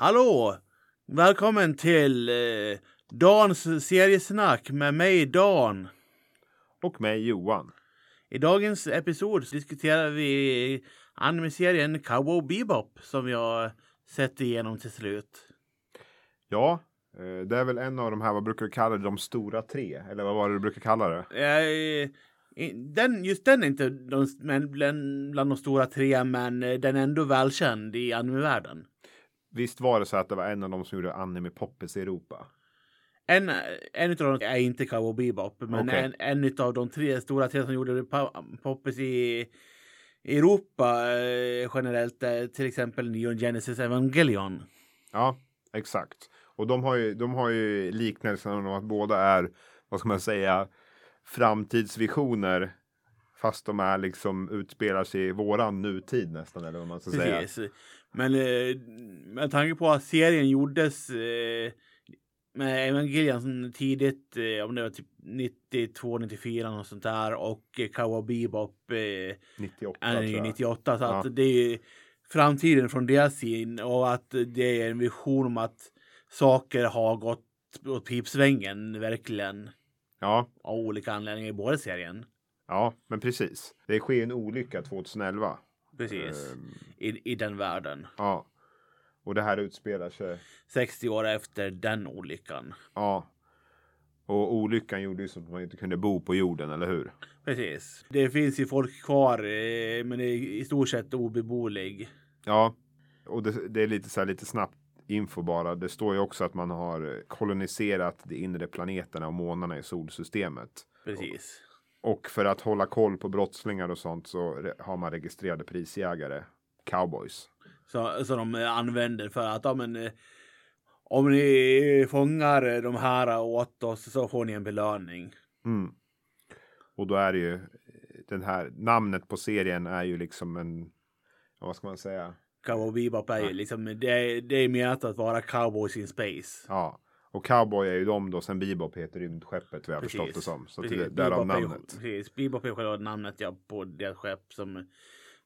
Hallå! Välkommen till eh, Dans seriesnack med mig Dan. Och mig Johan. I dagens episod diskuterar vi anime-serien Cowboy Bebop som jag sett igenom till slut. Ja, eh, det är väl en av de här, vad brukar vi kalla det, de stora tre? Eller vad var det du brukar kalla det? Eh, den, just den är inte de, bland de stora tre, men eh, den är ändå välkänd i anime-världen. Visst var det så att det var en av de som gjorde anime poppis i Europa? En, en av dem är inte Cowboy Bebop, men Okej. en, en av de tre stora tre som gjorde po- poppis i Europa eh, generellt är till exempel Neon Genesis Evangelion. Ja, exakt. Och de har ju, de har ju liknelsen om att båda är, vad ska man säga, framtidsvisioner. Fast de är liksom utspelar sig i våran nutid nästan, eller vad man ska säga. Men eh, med tanke på att serien gjordes eh, med Evangelion tidigt, eh, om det var typ 92, 94 och sånt där och eh, Cowboy Bebop eh, 98 är tror ju jag. 98. Så Ja. att det är framtiden från deras syn och att det är en vision om att saker har gått åt pipsvängen verkligen Ja, av olika anledningar i båda serien. ja, men precis. Det sker en olycka 2011. Precis. Ehm, I, I den världen. ja. Och det här utspelar sig 60 år efter den olyckan. Ja. Och olyckan gjorde ju så att man inte kunde bo på jorden, eller hur? Precis. Det finns ju folk kvar, eh, men det är i stort sett obeboelig. Ja. Och det, det är lite så här lite snabbt info bara. Det står ju också att man har koloniserat de inre planeterna och månarna i solsystemet. Precis. Och för att hålla koll på brottslingar och sånt så har man registrerade prisjägare. Cowboys. Så, så de eh, använder för att, ja men, eh, om ni fångar eh, de här åt oss så får ni en belöning. Mm. Och då är det ju den här namnet på serien är ju liksom en vad ska man säga? Cowboy Bebop är ju liksom, det, det är menat att vara cowboys in space. Ja, och cowboy är ju de då sen Bebop heter rymdskeppet vad jag Precis. förstått det som. Så Precis. till, därav är ju- namnet. Precis. Bebop är själva namnet ja, på deras skepp som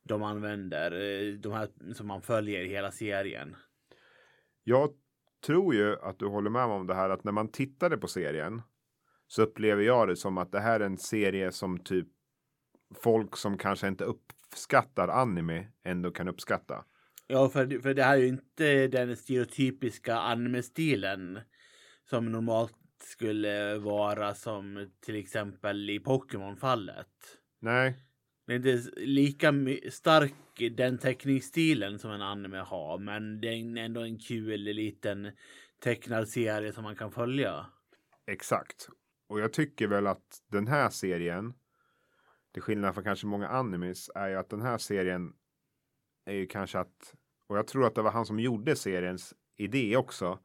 de använder. eh, De här som man följer i hela serien. Jag tror ju att du håller med mig om det här att när man tittade på serien så upplever jag det som att det här är en serie som typ folk som kanske inte uppskattar anime ändå kan uppskatta. Ja, för, för det här är ju inte den stereotypiska anime-stilen som normalt skulle vara som till exempel i Pokémon-fallet. Nej, Det är inte lika stark den teckningsstilen som en anime har, men det är ändå en kul liten tecknad serie som man kan följa. exakt. Och jag tycker väl att den här serien, till skillnad från kanske många animes, är ju att den här serien är ju kanske att, och jag tror att det var han som gjorde seriens idé också,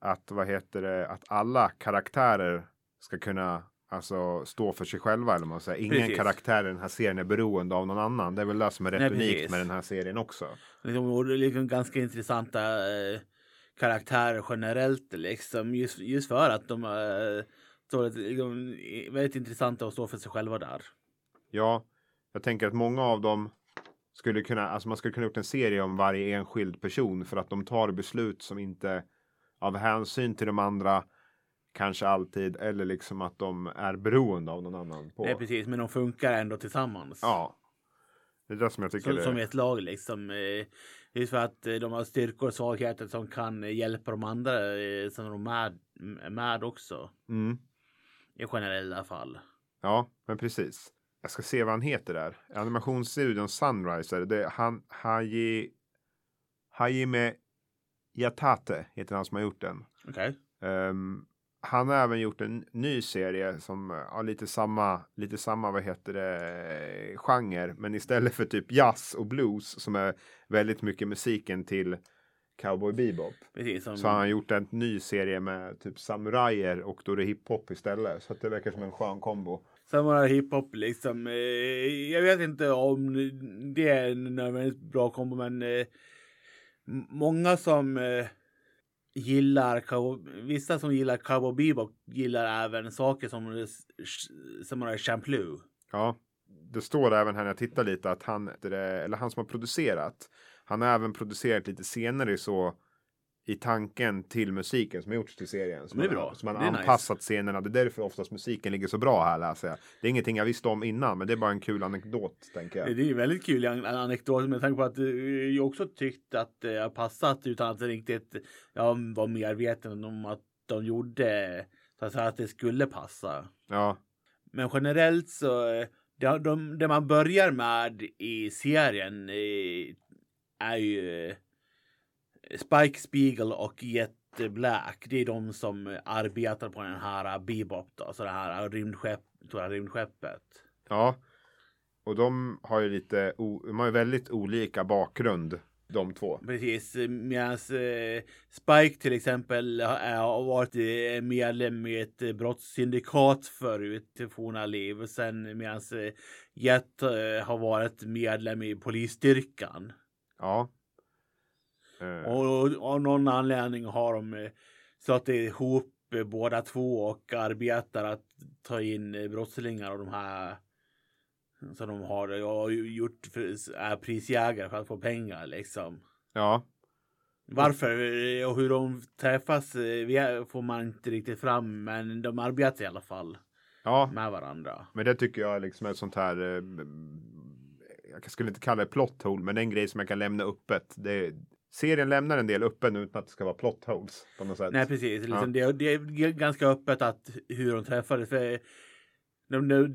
att vad heter det, att alla karaktärer ska kunna alltså stå för sig själva eller man säger. Ingen Precis. karaktär i den här serien är beroende av någon annan. Det är väl det som är rätt Nej, unikt precis. med den här serien också. Liksom, liksom ganska intressanta eh, karaktärer generellt liksom. Just, just för att de eh, står liksom, är väldigt intressanta och står för sig själva där. Ja, jag tänker att många av dem skulle kunna, alltså man skulle kunna gjort en serie om varje enskild person för att de tar beslut som inte av hänsyn till de andra kanske alltid eller liksom att de är beroende av någon annan. På. Nej, precis, men de funkar ändå tillsammans. Ja. Det är det som jag tycker Som, är... som ett lag liksom. Eh, just för att eh, de har styrkor och svagheter som kan eh, hjälpa de andra eh, som de är med, med också. Mm. I generella fall. Ja, men precis. Jag ska se vad han heter där. Animationsstudion Sunriser. Det är han, Haji, Hajime Yatate heter han som har gjort den. Okej. Ehm, han har även gjort en ny serie som har lite samma, lite samma, vad heter det, genre. Men istället för typ jazz och blues som är väldigt mycket musiken till Cowboy Bebop. Precis. Som, Så har han gjort en ny serie med typ samurajer och då är det hiphop istället. Så att det verkar som en skön kombo. Samurai hiphop liksom. Eh, jag vet inte om det är en nödvändigtvis bra kombo men eh, många som eh, gillar vissa som gillar Cowboy Bebop gillar även saker som Samurai Champloo. Ja, det står även här när jag tittar lite att han, eller han som har producerat, han har även producerat lite senare så i tanken till musiken som har gjorts till serien. Som Det är man, bra. som man Det har är nice. anpassat scenerna. Det är därför oftast musiken ligger så bra här läser jag. Det är ingenting jag visste om innan, men det är bara en kul anekdot tänker jag. Det är väldigt kul an- anekdot med tanke på att eh, jag också tyckte att det har passat utan att riktigt jag var medveten om att de gjorde så att, säga att det skulle passa. Ja, Men generellt så det, de, det man börjar med i serien eh, är ju Spike Spiegel och Jet Black. Det är de som arbetar på den här Bebop då, så det här rymdskepp, jag, rymdskeppet. ja. Och de har ju lite, de har ju väldigt olika bakgrund, de två. Precis, medan eh, Spike till exempel har, har varit eh, medlem i ett eh, brottssyndikat förut i forna liv. Sen medan eh, Jet eh, har varit medlem i polisstyrkan. Ja. Eh, Och, och av någon anledning har de eh, slagit ihop eh, båda två och arbetar att ta in brottslingar och de här som de har gjort för, är prisjägare för att få pengar liksom. ja. Varför och hur de träffas får man inte riktigt fram, men de arbetar i alla fall Ja, med varandra. men det tycker jag liksom är ett sånt här. Jag skulle inte kalla det plot hole, men det är en grej som jag kan lämna öppet. Det, serien lämnar en del öppen utan att det ska vara plot holes på något sätt. Nej, precis. Ja. Liksom, det, det är ganska öppet att hur de träffades. För de, de,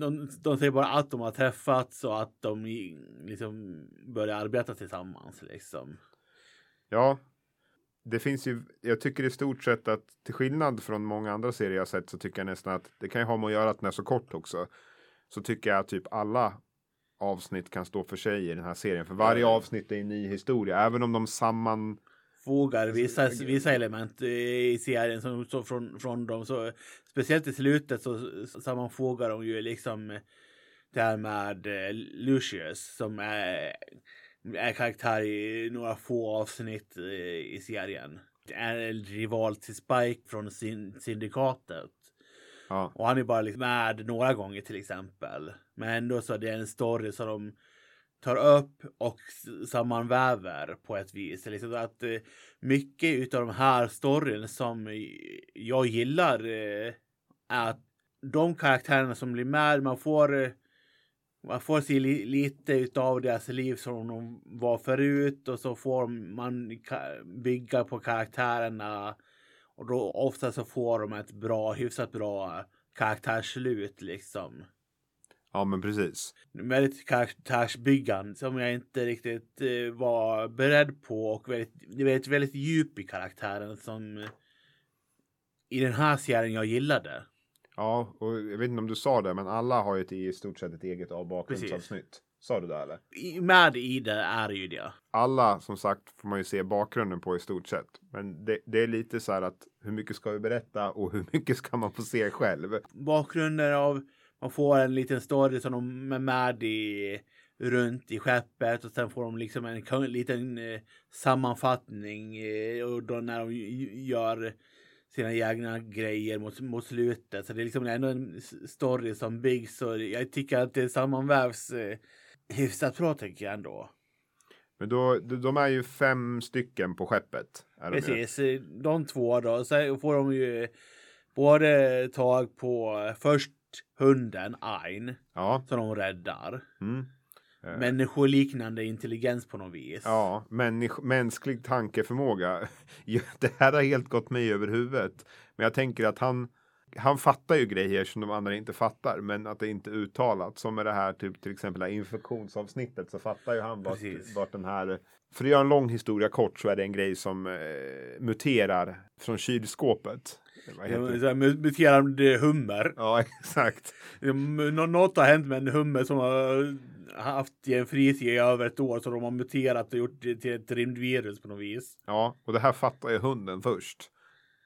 de, de, säger bara att de har träffats och att de liksom börjar arbeta tillsammans. Liksom. Ja, det finns ju. Jag tycker i stort sett att till skillnad från många andra serier jag sett så tycker jag nästan att det kan ju ha med att göra att den är så kort också. Så tycker jag att typ alla avsnitt kan stå för sig i den här serien. För varje avsnitt är en ny historia, även om de samman Fogar vissa, vissa element eh, i serien som, så från, från dem. Så, speciellt i slutet så sammanfogar de ju liksom eh, det här med eh, Lucius som är, är karaktär i några få avsnitt i serien. Det är en rival till Spike från syn- syndikatet. Ja, Och han är bara liksom med några gånger till exempel. Men ändå så är det en story som de tar upp och sammanväver på ett vis. Liksom att eh, mycket utav de här storyn som jag gillar eh, är att de karaktärerna som blir med, man får eh, man får se lite utav deras liv som de var förut och så får man bygga på karaktärerna och då ofta så får de ett bra, hyfsat bra karaktärslut liksom ja men precis. Väldigt karaktärsbyggande som jag inte riktigt eh, var beredd på och väldigt, det är väldigt, väldigt djup i karaktären som i den här serien jag gillade. Ja, och jag vet inte om du sa det, men alla har ju ett, i stort sett ett eget bakgrundsavsnitt. Sa du det eller? I, med i det är ju det. Alla som sagt får man ju se bakgrunden på i stort sett. Men det, det är lite så här att hur mycket ska vi berätta och hur mycket ska man få se själv? bakgrunden av man får en liten story som de är med i runt i skeppet och sen får de liksom en liten eh, sammanfattning eh, och då när de gör sina egna grejer mot, mot slutet. Så det är liksom ändå en story som byggs och jag tycker att det sammanvävs eh, hyfsat bra tycker jag ändå. Men då, de de är ju fem stycken på skeppet. De. Precis, eh, de två då. Så får de ju både tag på först hunden Ain Ja. som de räddar. Mm. Eh, Människoliknande intelligens på något vis. Ja, människ- mänsklig tankeförmåga. Det här har helt gått mig över huvudet. Men jag tänker att han, han fattar ju grejer som de andra inte fattar, men att det inte är uttalat. Som med det här, typ, till exempel det här infektionsavsnittet, så fattar ju han vart, vart den här... För att göra en lång historia kort så är det en grej som eh, muterar från kylskåpet. Ja, det? så här, mu- Muterande hummer. Ja, exakt. Nå- Något har hänt med en hummer som har haft i en frys i över ett år så de har muterat och gjort det till ett rymdvirus på något vis. Ja, och det här fattar ju hunden först.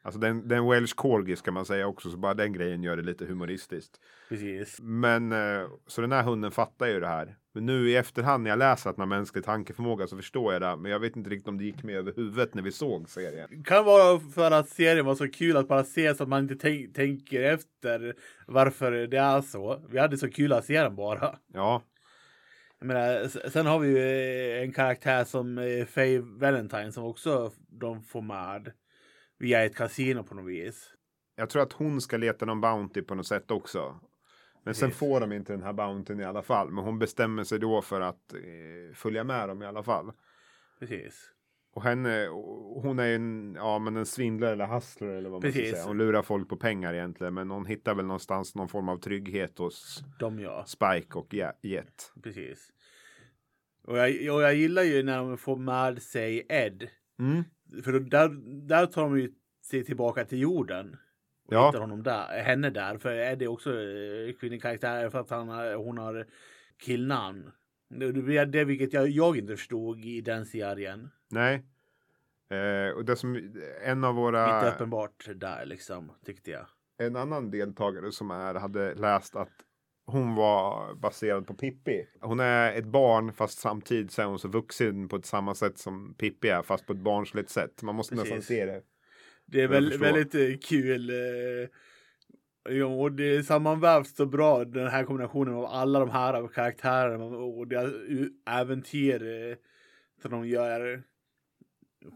Alltså den, den Welsh Corgi ska man säga också, så bara den grejen gör det lite humoristiskt. Precis. Men eh, så den här hunden fattar ju det här. Men nu i efterhand när jag läser att man mänsklig tankeförmåga så förstår jag det. Men jag vet inte riktigt om det gick mig över huvudet när vi såg serien. Kan vara för att serien var så kul att bara se så att man inte tänk, tänker efter varför det är så. Vi hade så kul att se den bara. Ja, Jag menar, sen har vi ju eh, en karaktär som eh, Faye Valentine som också de får med via ett kasino på något vis. Jag tror att hon ska leta någon Bounty på något sätt också. Men sen Precis. får de inte den här Bountyn i alla fall. Men hon bestämmer sig då för att eh, följa med dem i alla fall. Precis. Och henne, hon är ju en, ja, men en svindlare eller hustler eller vad man ska säga. Hon lurar folk på pengar egentligen. Men hon hittar väl någonstans någon form av trygghet hos De ja. Spike och Je- Jet. Precis. Och jag, och jag gillar ju när de får med sig Ed. Mm. För då, där, där tar de ju sig tillbaka till jorden. Och Ja. hittar honom där, henne där. För är också eh, kvinnlig karaktär för att han, hon har killnamn. Det, det, det vilket jag, jag inte förstod i den serien. Nej. Eh, och det som en av Inte våra, uppenbart där liksom, tyckte jag. en annan deltagare som är, hade läst att hon var baserad på Pippi. Hon är ett barn fast samtidigt så är hon så vuxen på ett samma sätt som Pippi är fast på ett barnsligt sätt. Man måste nästan Precis. se det. Det är väl, väldigt eh, kul. eh, ja, och det sammanvävs så bra den här kombinationen av alla de här karaktärerna och deras äventyr eh, som de gör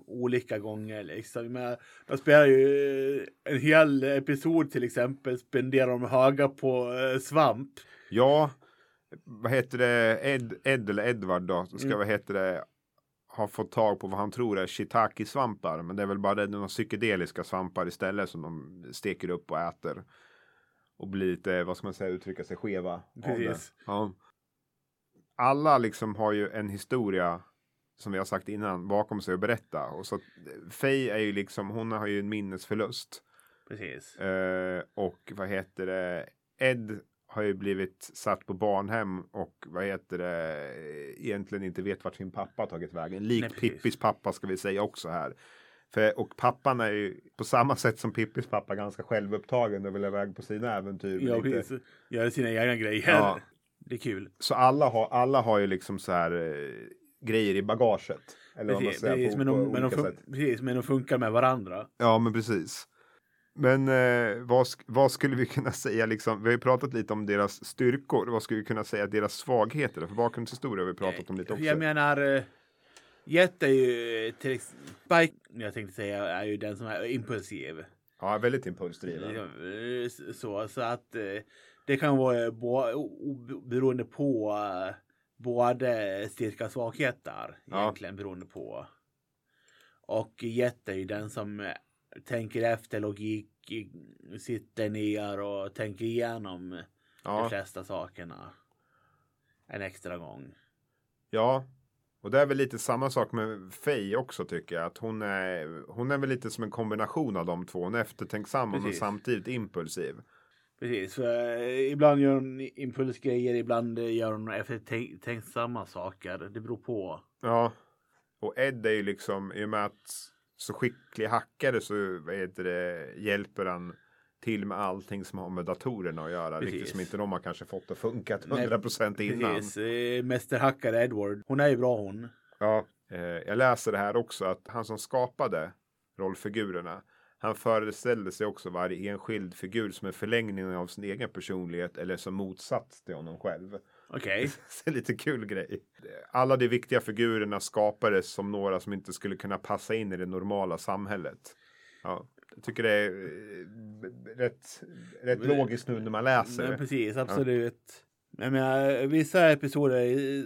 olika gånger. Liksom. Men de spelar ju eh, en hel episod till exempel spenderar de höga på eh, svamp. Ja, vad heter det, Ed, Ed eller Edward då, ska Mm. vad heter det, ha fått tag på vad han tror är shiitake-svampar. Men det är väl bara några psykedeliska svampar istället som de steker upp och äter. Och blir lite, vad ska man säga, uttrycka sig skeva. Precis. Ja. Alla liksom har ju en historia som vi har sagt innan bakom sig att berätta. Och så att Faye är ju liksom, hon har ju en minnesförlust. Precis. Eh, och vad heter det? Ed har ju blivit satt på barnhem och vad heter det? Egentligen inte vet vart sin pappa har tagit vägen. Likt. Pippis pappa ska vi säga också här. För, och pappan är ju på samma sätt som Pippis pappa ganska självupptagen och vill iväg på sina äventyr. Ja, precis. Gör sina egna grejer. Ja. Det är kul. Så alla har, alla har ju liksom så här eh, grejer i bagaget. Eller vad man Precis, precis, på, men, de, men, de olika fun- sätt. precis, men de funkar med varandra. Ja, men precis. Men eh, vad, vad skulle vi kunna säga liksom? Vi har ju pratat lite om deras styrkor. Vad skulle vi kunna säga deras svagheter? För bakgrundshistoria har vi pratat om lite också. Jag menar, eh, Jet är ju till ex- Spike, jag tänkte säga, är ju den som är impulsiv. Ja, väldigt impulsdriven. Eh, Så, så att eh, det kan vara bo- beroende på eh, både styrka och svaghet där. Ja. Egentligen beroende på. Och Jet är ju den som eh, tänker efter logik, sitter ner och tänker igenom de Ja, flesta sakerna en extra gång. ja. Och det är väl lite samma sak med Faye också tycker jag. Att hon är, hon är väl lite som en kombination av de två. Hon är eftertänksam Precis. samtidigt impulsiv. Precis, för eh, ibland gör hon impulsgrejer, ibland eh, gör hon eftertänksamma saker. Det beror på. Ja. Och Ed är ju liksom, i och med att så skicklig hackare så heter det, hjälper han till med allting som har med datorerna att göra. Precis. Vilket som inte de har kanske fått att funka Nej, 100% innan. Precis, eh, mästerhackare Edward. Hon är ju bra hon. Ja, jag läser det här också att han som skapade rollfigurerna han föreställde sig också varje enskild figur som en förlängning av sin egen personlighet eller som motsats till honom själv. Okej. En lite kul grej. Alla de viktiga figurerna skapades som några som inte skulle kunna passa in i det normala samhället. Ja, jag tycker det är eh, rätt, rätt logiskt nu när man läser Men precis, absolut. Jag menar, vissa episoder, eh,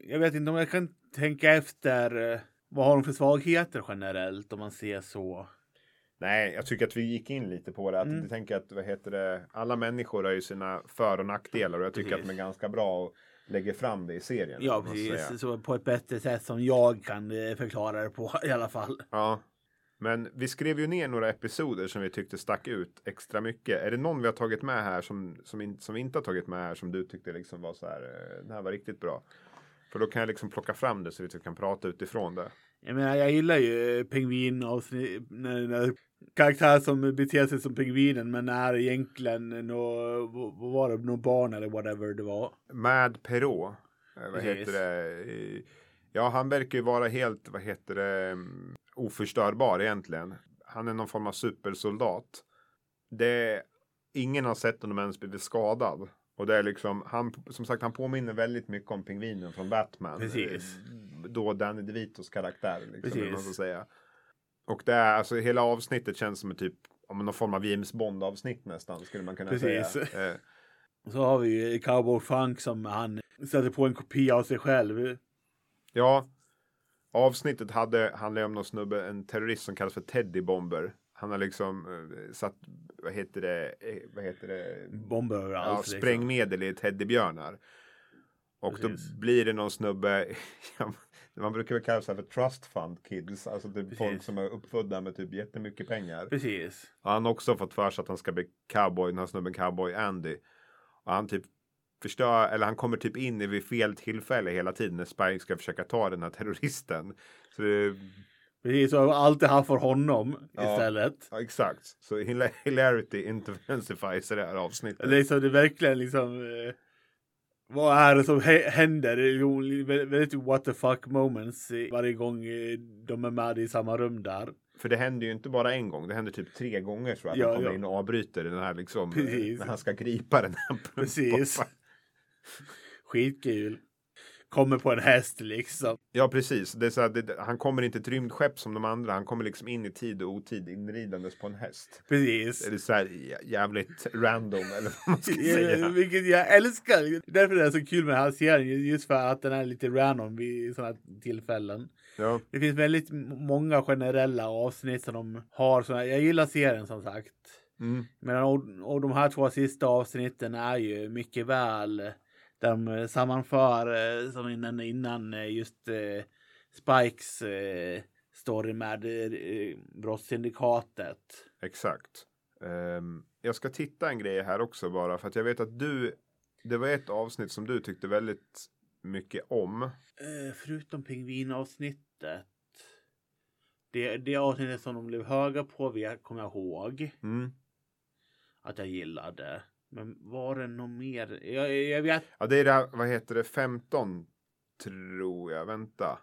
jag vet inte om jag kan tänka efter eh, vad har de för svagheter generellt om man ser så. Nej, jag tycker att vi gick in lite på det. Att Mm. Jag tänker att vad heter det? alla människor har ju sina för och nackdelar och jag tycker Precis. att de är ganska bra och lägger fram det i serien. Ja, precis. Så på ett bättre sätt som jag kan eh, förklara det på i alla fall. Ja. Men vi skrev ju ner några episoder som vi tyckte stack ut extra mycket. Är det någon vi har tagit med här som, som, in, som vi inte har tagit med här som du tyckte liksom var så här, eh, den här var riktigt bra? För då kan jag liksom plocka fram det så vi kan prata utifrån det. Jag menar, jag gillar ju pingvin avsnitt, när, när karaktär som beter sig som pingvinen men är egentligen nå, vad var det, någon barn eller whatever det var. Mad Perrault. eh, Vad Precis. heter det? Eh, Ja, han verkar ju vara helt, vad heter det, mm, oförstörbar egentligen. Han är någon form av supersoldat. Det, ingen har sett honom ens blivit skadad. Och det är liksom, han, som sagt, han påminner väldigt mycket om pingvinen från Batman. Precis. Då Danny DeVitos karaktär, liksom, man Precis. ska säga. Och det är, alltså hela avsnittet känns som ett typ, om någon form av James Bond-avsnitt nästan, skulle man kunna Precis. säga. Eh, Så har vi ju Cowboy Funk som han sätter på en kopia av sig själv. Ja, avsnittet hade, handlade om någon snubbe, en terrorist som kallas för Teddy Bomber. Han har liksom eh, satt, vad heter det, eh, vad heter det, Bomber överallt. ja, liksom. sprängmedel i teddybjörnar. Och Precis. då blir det någon snubbe, man brukar väl kalla sig för trust fund kids, alltså typ Precis. folk som är uppfödda med typ jättemycket pengar. Precis. Och han har också fått för sig att han ska bli cowboy, den här snubben cowboy Andy. Och han typ förstör, eller han kommer typ in i vid fel tillfälle hela tiden när Spike ska försöka ta den här terroristen. Så det, Precis, så allt det här för honom Ja. istället. ja, exakt. Så hila- hilarity intensifies i det här avsnittet. Det är, så, det är verkligen liksom... Eh, vad är det som hä- händer? Vä- väldigt what the fuck moments varje gång eh, de är med i samma rum där. För det händer ju inte bara en gång, det händer typ tre gånger tror jag. Att Ja, han kommer ja. in och avbryter den här liksom. eh, Precis. När han ska gripa den här. Precis. Skitkul. Kommer på en häst liksom. Ja precis. Det är så här, det, han kommer inte ett rymdskepp som de andra. Han kommer liksom in i tid och otid inridandes på en häst. Precis. Eller så här jä- jävligt random eller vad man ska säga. Vilket jag älskar. Därför är det så kul med här serien. Just för att den är lite random vid sådana tillfällen. Ja, Det finns väldigt många generella avsnitt som de har. Såna, jag gillar serien som sagt. mm, Men och, och de här två sista avsnitten är ju mycket väl där de eh, sammanför eh, som innan, innan eh, just Spikes story med brottssyndikatet. exakt. Ehm, jag ska titta en grej här också bara för att jag vet att du. Det var ett avsnitt som du tyckte väldigt mycket om. Förutom pingvinavsnittet. Det, det avsnittet som de blev höga på kommer jag ihåg Mm. att jag gillade. Men var det något mer? Jag, jag vet. Ja, det är det här, vad heter det, 15 tror jag. Vänta.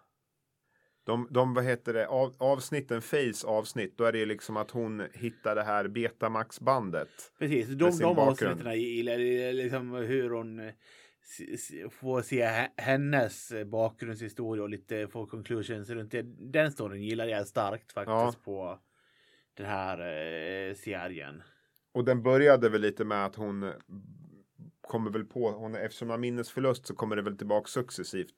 De, de vad heter det, av, avsnitten, Face avsnitt, då är det liksom att hon hittar det här Betamax-bandet. Precis, Med de, de bakgrund. avsnitten gillar. Liksom hur hon eh, får se he- hennes eh, bakgrundshistoria och lite få conclusions runt det. Den storyn gillar jag starkt faktiskt Ja. på den här eh, serien. Och den började väl lite med att hon kommer väl på, hon, eftersom hon har minnesförlust så kommer det väl tillbaka successivt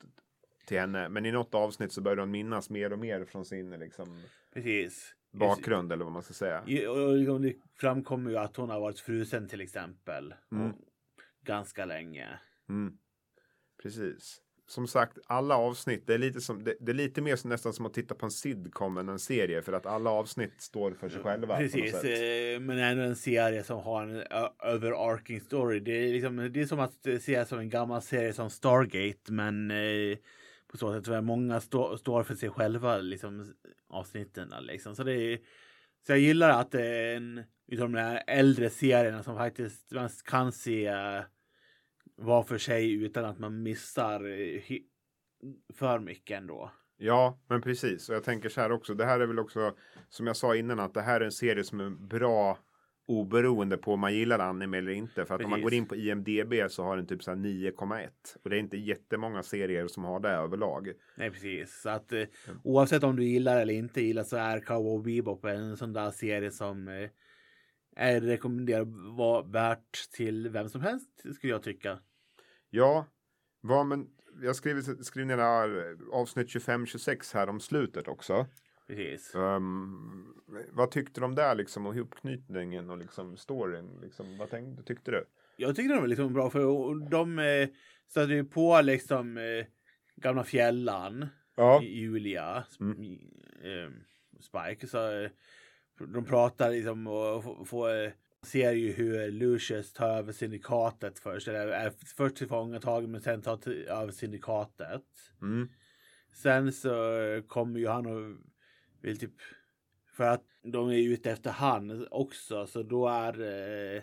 till henne. Men i något avsnitt så börjar hon minnas mer och mer från sin liksom, Precis. bakgrund eller vad man ska säga. I- Och liksom det framkommer ju att hon har varit frusen till exempel. Mm. Ganska länge. Mm. Precis. Som sagt, alla avsnitt, det är lite, som, det, det är lite mer som, nästan som att titta på en sitcom än en serie. För att alla avsnitt står för sig själva. Precis, eh, men ändå en serie som har en overarching story. Det är, liksom, det är som att eh, se som en gammal serie som Stargate, men eh, på så sätt är många stå, står för sig själva, liksom avsnitten. Liksom. Så, det är, så jag gillar att det är en utav de här äldre serierna som faktiskt man kan se eh, var för sig utan att man missar eh, för mycket ändå. Ja, men precis. Och jag tänker så här också. Det här är väl också, som jag sa innan, att det här är en serie som är bra oberoende på om man gillar anime eller inte. För att om man Precis. går in på IMDB så har den typ så här 9,1. Och det är inte jättemånga serier som har det överlag. Nej, precis. Så att eh, oavsett om du gillar eller inte gillar så är Cowboy Bebop en sån där serie som eh, är rekommenderad vara värt till vem som helst skulle jag tycka. Ja, vad men jag skriver, skriver ner här avsnitt 25-26 här om slutet också. Precis. Um, vad tyckte du om det liksom och ihopknytningen och liksom storyn? Liksom, vad tänkte, tyckte du? Jag tycker de är liksom bra för de eh, stöter ju på liksom eh, gamla fjällan. Ja. Julia, Mm. eh, Spike. Så, eh, de pratar liksom och får, ser ju hur Lucius tar över syndikatet först. Eller är först tillfångatagen men sen tar t- över syndikatet. Mm. Sen så kommer ju han och vill typ för att de är ute efter han också så då är eh,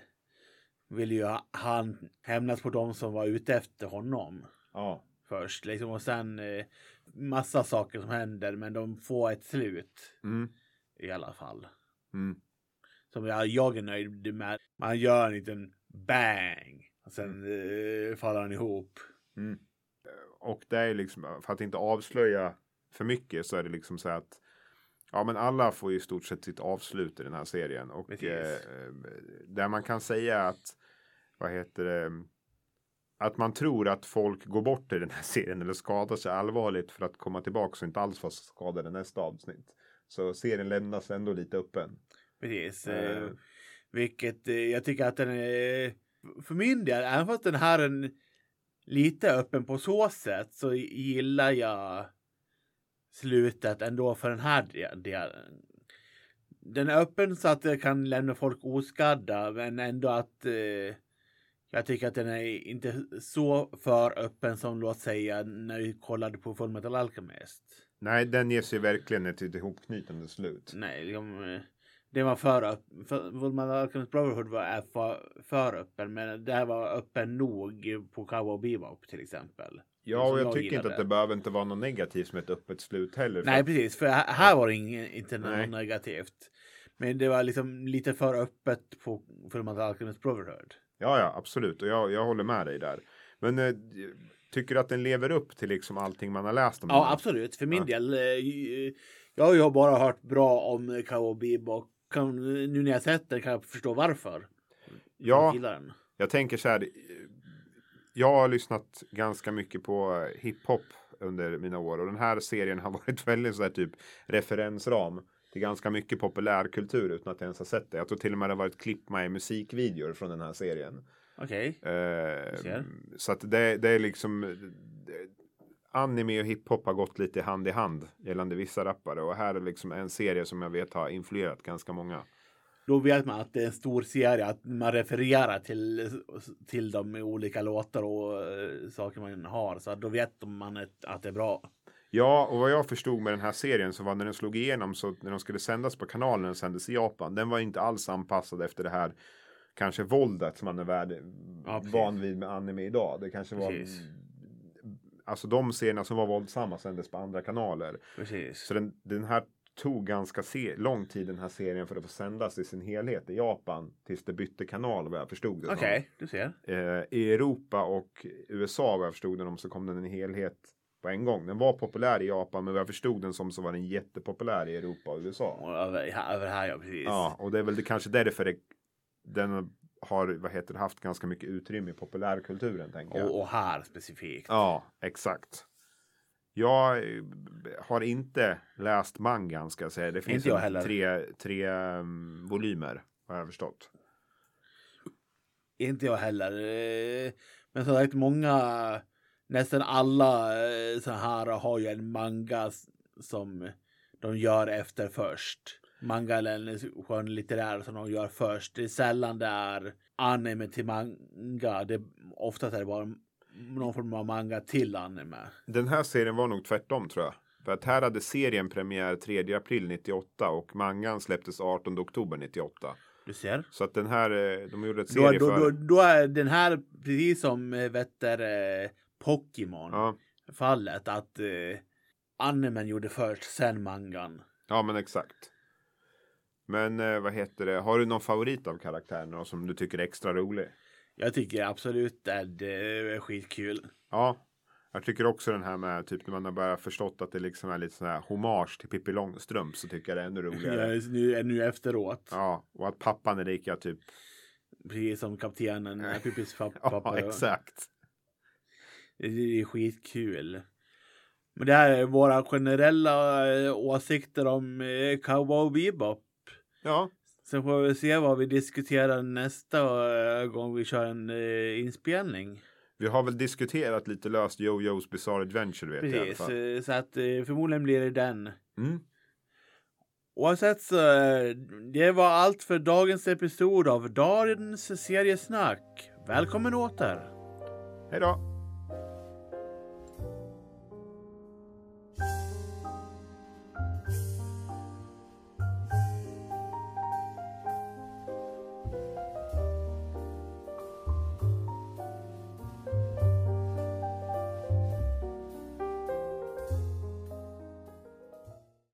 vill ju han hämnas på dem som var ute efter honom Ja. först liksom och sen eh, massa saker som händer men de får ett slut Mm. i alla fall. Mm. Som jag, jag är nöjd med. Man gör en liten bang Och sen eh, faller han ihop. Mm. Och det är liksom, för att inte avslöja för mycket så är det liksom så att Ja men alla får ju i stort sett sitt avslut i den här serien. Och eh, där man kan säga att vad heter det att man tror att folk går bort i den här serien eller skadar sig allvarligt för att komma tillbaka och inte alls vara skadade nästa avsnitt. Så serien lämnas ändå lite öppen. Precis. Eh. Eh, vilket eh, jag tycker att den är, för min del, även fast den här är lite öppen på så sätt så gillar jag slutet ändå för den här de- delen. Den är öppen så att det kan lämna folk oskadda men ändå att eh, jag tycker att den är inte så för öppen som låt säga när vi kollade på Fullmetal Alchemist. Nej, den ger sig verkligen ett ihopknytande slut. Nej, eh, det var för öppen. Fullmetal Alchemist Brotherhood var för, för öppen, men det här var öppen nog på Cowboy Bebop till exempel. Ja, och jag, jag tycker inte gillade. att det behöver inte vara något negativt med ett öppet slut heller. Nej, precis, för här, här var det ingen, inte något Nej. negativt. Men det var liksom lite för öppet på Fullmetal Alchemist Brotherhood. Ja, ja, absolut. Och jag, jag håller med dig där. Men eh, tycker du att den lever upp till liksom allting man har läst om den? Ja, absolut. För min Ja. del. eh, Jag har ju bara hört bra om Cowboy Bebop. Nu när jag sett den kan jag förstå varför. Ja, Jag den. jag tänker så här. eh, Jag har lyssnat ganska mycket på eh, hiphop under mina år och den här serien har varit väldigt så här typ referensram till ganska mycket populärkultur utan att jag ens har sett det. Jag tror till och med det har varit klipp med musikvideor från den här serien. Okej. Eh, ser. så att det, det är liksom det, anime och hiphop har gått lite hand i hand gällande vissa rappare och här är liksom en serie som jag vet har influerat ganska många. Då vet man att det är en stor serie, att man refererar till, till dem i olika låtar och eh, saker man har. Så då vet man ett, att det är bra. Ja, och vad jag förstod med den här serien så var när den slog igenom så när de skulle sändas på kanalen den sändes i Japan. Den var inte alls anpassad efter det här kanske våldet som man är värd, Ja, van vid med anime idag. Det kanske var Precis. Alltså de scenerna som var våldsamma sändes på andra kanaler. Precis. Så den, den här tog ganska lång tid den här serien för att få sändas i sin helhet i Japan. Tills det bytte kanal vad jag förstod det. Okej, du ser. Eh, I Europa och USA vad jag förstod den om så kom den i helhet på en gång. Den var populär i Japan men vad jag förstod den som så var den jättepopulär i Europa och USA. Och över, över här ja, precis. Ja, och det är väl det, kanske därför det, den har vad heter haft ganska mycket utrymme i populärkulturen tänker jag. Och, och här specifikt. Ja, exakt. Jag eh, har inte läst mangan ska jag säga. Det finns tre, tre um, volymer har jag förstått. Inte jag heller. Eh, Men som sagt, många, nästan alla så här har ju en manga som de gör efter först. Manga eller en skönlitterär som de gör först. Det är sällan det är anime till manga. Det, oftast är det bara någon form av manga till anime. Den här serien var nog tvärtom tror jag. För att här hade serien premiär 3 april 98 och mangan släpptes 18 oktober 98. Du ser. Så att den här, eh, de gjorde ett Då, serie då, för... då, då är den här precis som eh, vet du, eh, Pokémon Ja, fallet att eh, animen gjorde först, sen mangan. ja, men exakt. Men eh, vad heter det, har du någon favorit av karaktärerna som du tycker är extra rolig? Jag tycker absolut att det är skitkul. Ja, jag tycker också den här med typ när man har börjat förstått att det liksom är lite sån här hommage till Pippi Långstrump så tycker jag det är ännu roligare. Jag, nu, nu efteråt. Ja, och att pappan är lika typ. Precis som kaptenen, eh, Pippis papp- Ja, pappa. exakt. Det är skitkul. Men det här är våra generella eh, åsikter om eh, Cowboy Bebop. Ja, Sen får vi se vad vi diskuterar nästa eh, gång vi kör en eh, inspelning. vi har väl diskuterat lite löst Jojo's Bizarre Adventure vet jag i alla Precis, fall. eh, så att förmodligen blir det den. Mm. Oavsett så, det var allt för dagens episod av dagens seriesnack. Välkommen åter! Hej då!